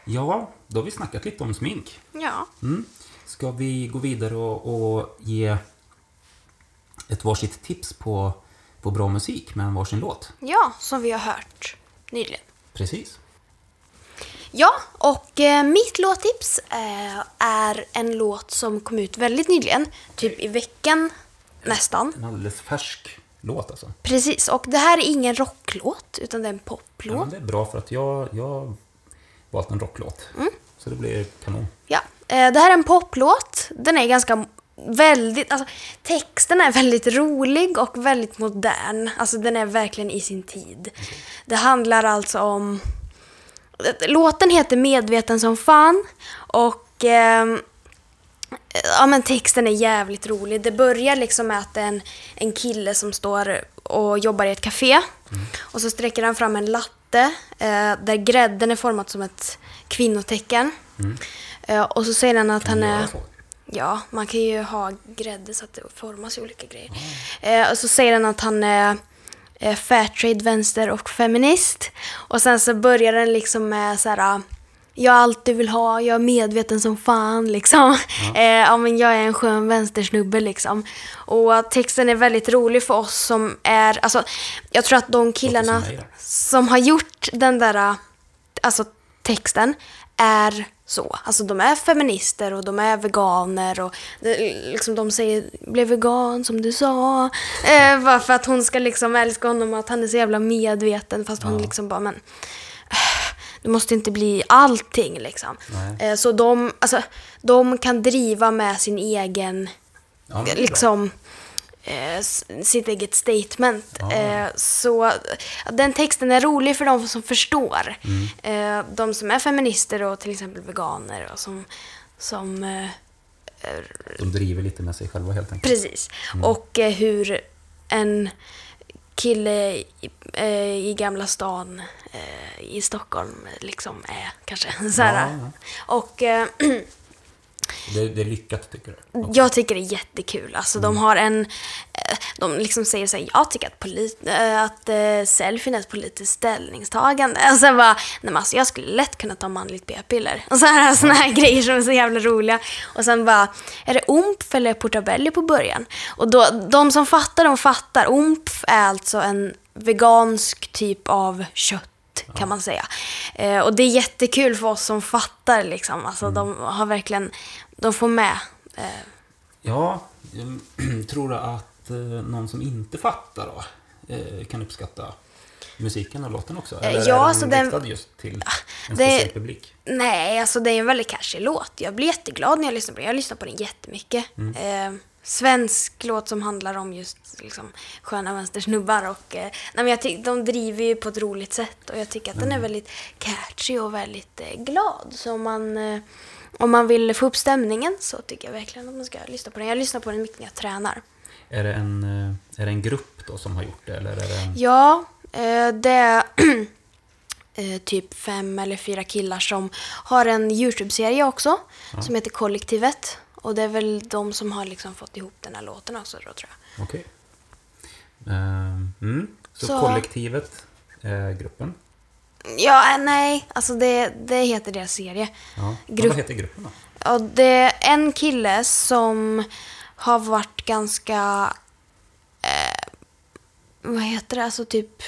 Ja, då har vi snackat lite om smink. Ja. Mm. Ska vi gå vidare och, och ge ett varsitt tips på, på bra musik med en varsin låt? ja, som vi har hört nyligen. Precis. Ja, och eh, mitt låttips eh, är en låt som kom ut väldigt nyligen, typ i veckan nästan. En alldeles färsk låt alltså. Precis, och det här är ingen rocklåt, utan det är en Ja, poplåt. men det är bra för att jag jag valt en rocklåt. Så det blir kanon. Ja, eh, det här är en poplåt. Den är ganska väldigt, alltså texten är väldigt rolig och väldigt modern. Alltså den är verkligen i sin tid. Det handlar alltså om, låten heter Medveten som fan och ehm, Ja men texten är jävligt rolig. Det börjar liksom med att det är en, en kille som står och jobbar i ett café. Och så sträcker han fram en latte eh, där grädden är format som ett kvinnotecken. Eh, och så säger han att Kan han är... Ja, man kan ju ha grädde så att det formas i olika grejer. Eh, och så säger han att han är fairtrade, vänster och feminist. Och sen så börjar den liksom med så här... Jag alltid vill ha, jag är medveten som fan liksom. Eh, ja men jag är en skön vänstersnubbe liksom. Och texten är väldigt rolig för oss som är, alltså jag tror att de killarna då. som har gjort den där, alltså texten är så. Alltså de är feminister och de är veganer och det, liksom de säger blev vegan som du sa. Eh, bara för att hon ska liksom älska honom och att han är så jävla medveten fast hon Ja. liksom bara men du måste inte bli allting liksom. Eh, så de, alltså, de kan driva med sin egen Ja, liksom eh, sitt eget statement. Ja. Eh, så den texten är rolig för de som förstår. Mm. Eh, de som är feminister och till exempel veganer och som, som eh, De driver lite med sig själva helt enkelt. Precis. Och eh, hur en kille i, eh, i Gamla stan eh, i Stockholm liksom är kanske. Så här. Ja, ja. Och eh, Det, det är lyckat tycker du? jag tycker det är jättekul. Alltså de har en... eh, De liksom säger så här, jag tycker att, polit, eh, att eh, selfien är ett politiskt ställningstagande. Och sen bara, nej men alltså jag skulle lätt kunna ta manligt p-piller. Och så här, såna här grejer som är så jävla roliga. Och sen bara, är det OMF eller portabelli på början? Och då, de som fattar, de fattar. OMF är alltså en vegansk typ av kött kan man säga. Eh, och det är jättekul för oss som fattar liksom. Alltså de har verkligen, de får med. Eh, Ja, jag tror att eh, någon som inte fattar då eh, kan uppskatta musiken och låten också? Eller ja, är den alltså den- riktad just till en det- speciell publik? nej, alltså det är en väldigt catchy låt. Jag blir jätteglad när jag lyssnar på den. Jag lyssnar på den jättemycket. Eh, svensk låt som handlar om just liksom, sköna vänstersnubbar. Och, eh, nej, men jag tycker, de driver ju på ett roligt sätt och jag tycker att den är väldigt catchy och väldigt eh, glad. Så man, eh, om man vill få upp stämningen så tycker jag verkligen att man ska lyssna på den. Jag lyssnar på den mycket när jag tränar. Är det en, eh, är det en grupp då som har gjort det? Eller är det en... Ja, eh, det är eh, typ fem eller fyra killar som har en YouTube-serie också som heter Kollektivet. Och det är väl de som har liksom fått ihop den här låten också då, tror jag. Okej. Ehm, mm. Så, Så- kollektivet är gruppen? Ja, eh, nej, alltså det, det heter deras serie. Ja. Grupp- Vad heter gruppen då? Och det är en kille som har varit ganska... Eh, vad heter det? Alltså typ...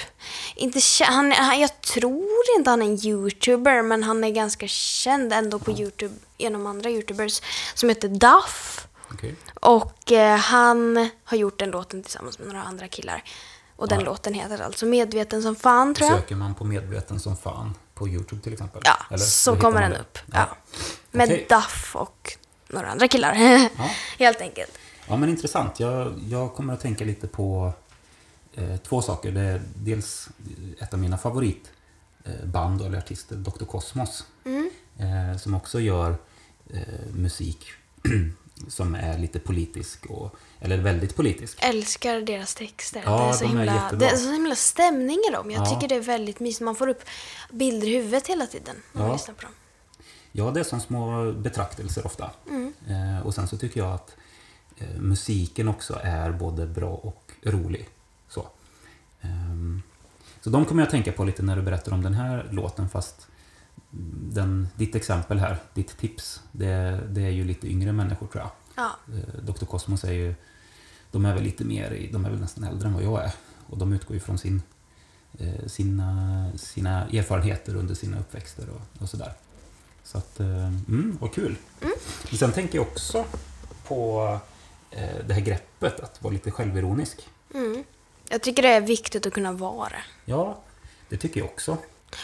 Inte han, han, jag tror inte han är en youtuber, men han är ganska känd ändå på youtube genom andra youtubers som heter Duff. Okej. Och eh, han har gjort den låten tillsammans med några andra killar. Och den Ja. låten heter alltså Medveten som fan, tror jag. Söker man på medveten som fan på YouTube till exempel? Ja, Eller? så kommer den det. upp. Ja. Med Okej. Duff och några andra killar. Ja. Helt enkelt. Ja, men intressant. Jag, jag kommer att tänka lite på eh, två saker. Det är dels ett av mina favoritband eller artister, Dr. Cosmos. Mm. Eh, som också gör eh, musik som är lite politisk, och, eller väldigt politisk. älskar deras texter. Ja, det, är så de är himla, jättebra. det är så himla stämning i dem. Jag Ja. tycker det är väldigt mysigt. Man får upp bilder i huvudet hela tiden när man Ja. lyssnar på dem. Ja, det är som små betraktelser ofta. Mm. Eh, och sen så tycker jag att eh, musiken också är både bra och rolig. Så. Ehm, så de kommer jag tänka på lite när du berättar om den här låten fast den, ditt exempel här, ditt tips, det, det är ju lite yngre människor tror jag. Ja. Eh, Dr. Cosmos är ju, de är väl lite mer, de är väl nästan äldre än vad jag är. Och de utgår ju från sin, eh, sina, sina erfarenheter under sina uppväxter och, och sådär. Så att, eh, mm, vad kul. Men sen tänker jag också på det här greppet att vara lite självironisk. Mm. Jag tycker det är viktigt att kunna vara. Ja, det tycker jag också.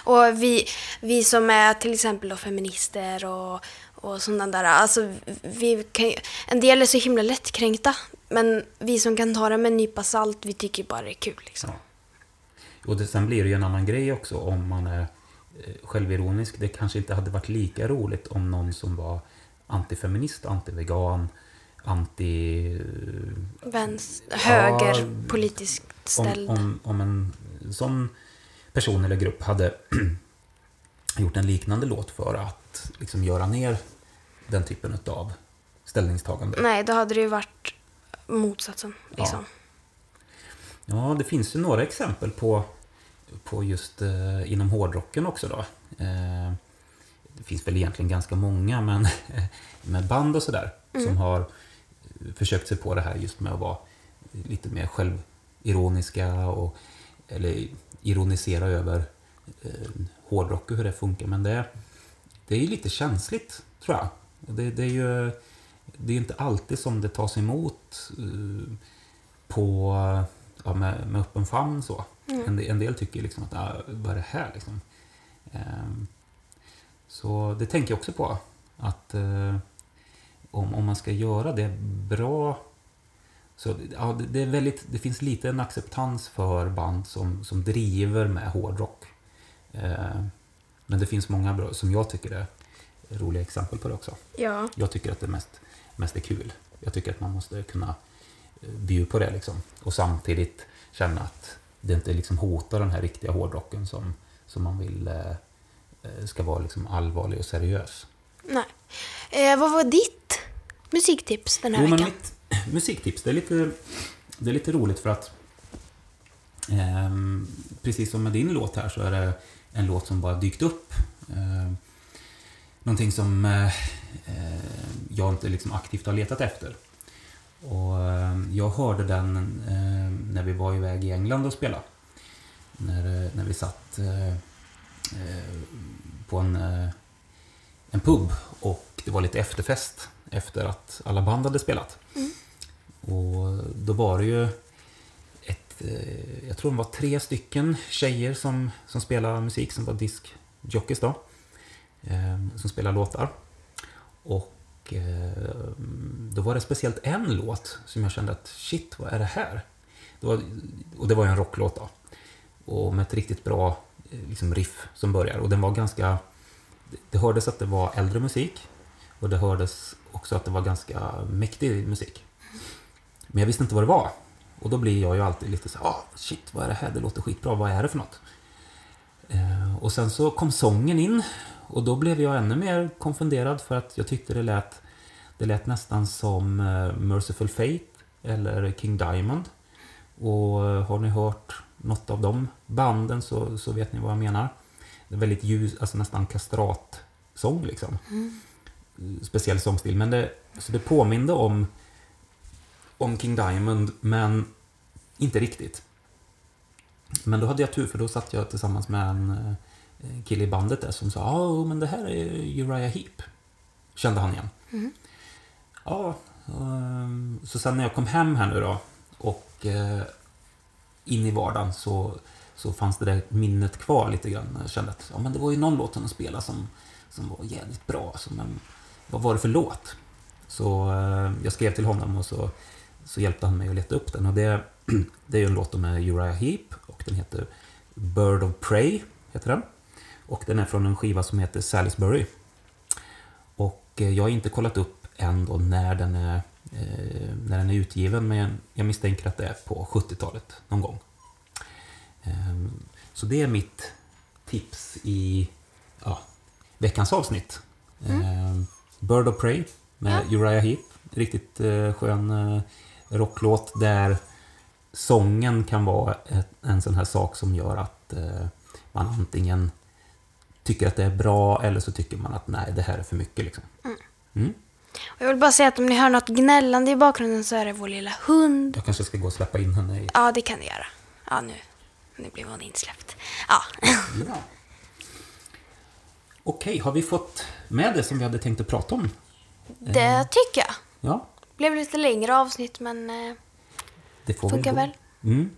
Och vi, vi som är till exempel då feminister och, och sådana där, alltså vi kan en del är så himla lättkränkta. Men vi som kan ta det med en nypa salt, vi tycker bara det är kul liksom. Ja. Och det, sen blir det ju en annan grej också om man är eh, självironisk. Det kanske inte hade varit lika roligt om någon som var antifeminist, antivegan, anti... eh, Vänster, höger, Ja, politiskt Om, ställd. om, om en sån person eller grupp hade gjort en liknande låt för att liksom göra ner den typen av ställningstagande. Nej, då hade det ju varit motsatsen. Liksom. Ja, det finns ju några exempel på, på just eh, inom hårdrocken också då. Eh, det finns väl egentligen ganska många, men med band och sådär som har försökt sig på det här just med att vara lite mer självironiska och eller ironisera över eh, hårdrock och hur det funkar. Men det, det är ju lite känsligt, tror jag. Det, det är ju det är inte alltid som det tas emot eh, på, ja, med, med öppen famn så. En, del- en del tycker liksom att, ah, vad är det här liksom? Ehm, så det tänker jag också på. Att eh, om, om man ska göra det bra så ja, det, är väldigt, det finns lite en acceptans för band som, som driver med hårdrock. Eh, men det finns många bra, som jag tycker är roliga exempel på det också. Ja. Jag tycker att det mest, mest är kul. Jag tycker att man måste kunna eh, bjuda på det liksom. Och samtidigt känna att det inte liksom hotar den här riktiga hårdrocken som, som man vill eh, eh, ska vara liksom allvarlig och seriös. Nej. Eh, vad var ditt musiktips den här Jo, veckan? Musiktips, det är lite, det är lite roligt för att eh, precis som med din låt här så är det en låt som bara dykt upp. Eh, någonting som eh, eh, jag inte liksom aktivt har letat efter. Och eh, jag hörde den eh, när vi var iväg i England och spelade. När, eh, när vi satt eh, eh, på en, eh, en pub och det var lite efterfest efter att alla band hade spelat. Mm. Och då var det ju ett, eh, jag tror det var tre stycken tjejer som, som spelade musik, som var diskjockeys då. Ehm, som spelade låtar. Och ehm, då var det speciellt en låt som jag kände att shit, vad är det här? Det var, och det var ju en rocklåt då. Och med ett riktigt bra eh, liksom riff som börjar. Och den var ganska... Det hördes att det var äldre musik. Och det hördes också att det var ganska mäktig musik. Men jag visste inte vad det var. Och då blir jag ju alltid lite så ah, shit, vad är det här? Det låter skitbra. Vad är det för något? Eh, och sen så kom sången in. Och då blev jag ännu mer konfunderad för att jag tyckte det lät, det lät nästan som eh, Merciful Fate eller King Diamond. Och eh, har ni hört något av de banden så, så vet ni vad jag menar. Det är väldigt ljus, alltså nästan kastratsång liksom. Speciell sångstil. Men det, så det påminde om, om King Diamond, men inte riktigt. Men då hade jag tur för då satt jag tillsammans med en eh, kille i bandet där som sa ja, oh, men det här är Uriah Heep. Kände han igen. Ja, ehm, så sen när jag kom hem här nu då och eh, in i vardagen så, så fanns det där minnet kvar lite grann. Jag kände att ja, men det var ju någon låt som de spelade som, som var jävligt bra. Alltså, men vad var det för låt? Så eh, jag skrev till honom och så, så hjälpte han mig att leta upp den. Och det, det är ju en låt med Uriah Heep och den heter Bird of Prey. Heter den. Och den är från en skiva som heter Salisbury. Och eh, jag har inte kollat upp än då när den är, eh, när den är utgiven, men jag, misstänker att det är på 70-talet någon gång. Eh, så det är mitt tips i ja, veckans avsnitt. Eh, Bird of Prey med Uriah Heep. Riktigt eh, skön eh, rocklåt där sången kan vara en sån här sak som gör att eh, man antingen tycker att det är bra eller så tycker man att nej, det här är för mycket. Liksom. Mm. Och jag vill bara säga att om ni hör något gnällande i bakgrunden så är det vår lilla hund. Jag kanske ska gå och släppa in henne i... Ja, det kan ni göra. Ja, nu, nu blev hon insläppt. Ja. Ja. Okej, har vi fått med det som vi hade tänkt att prata om? Det tycker jag. Ja, Blev lite längre avsnitt, men eh, det får funkar väl. Mm.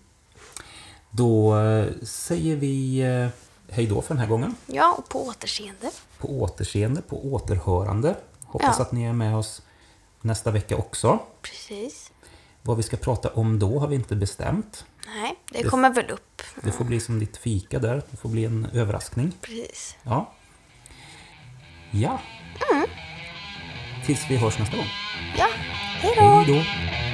Då eh, säger vi eh, hej då för den här gången. Ja, och på återseende. På återseende, på återhörande. Hoppas Ja. att ni är med oss nästa vecka också. Precis. Vad vi ska prata om då har vi inte bestämt. Nej, det kommer väl upp. Det får bli som ditt fika där. Det får bli en överraskning. Precis. Ja. Ja. Tills vi hörs nästa gång. Ja, hej då! Hej då!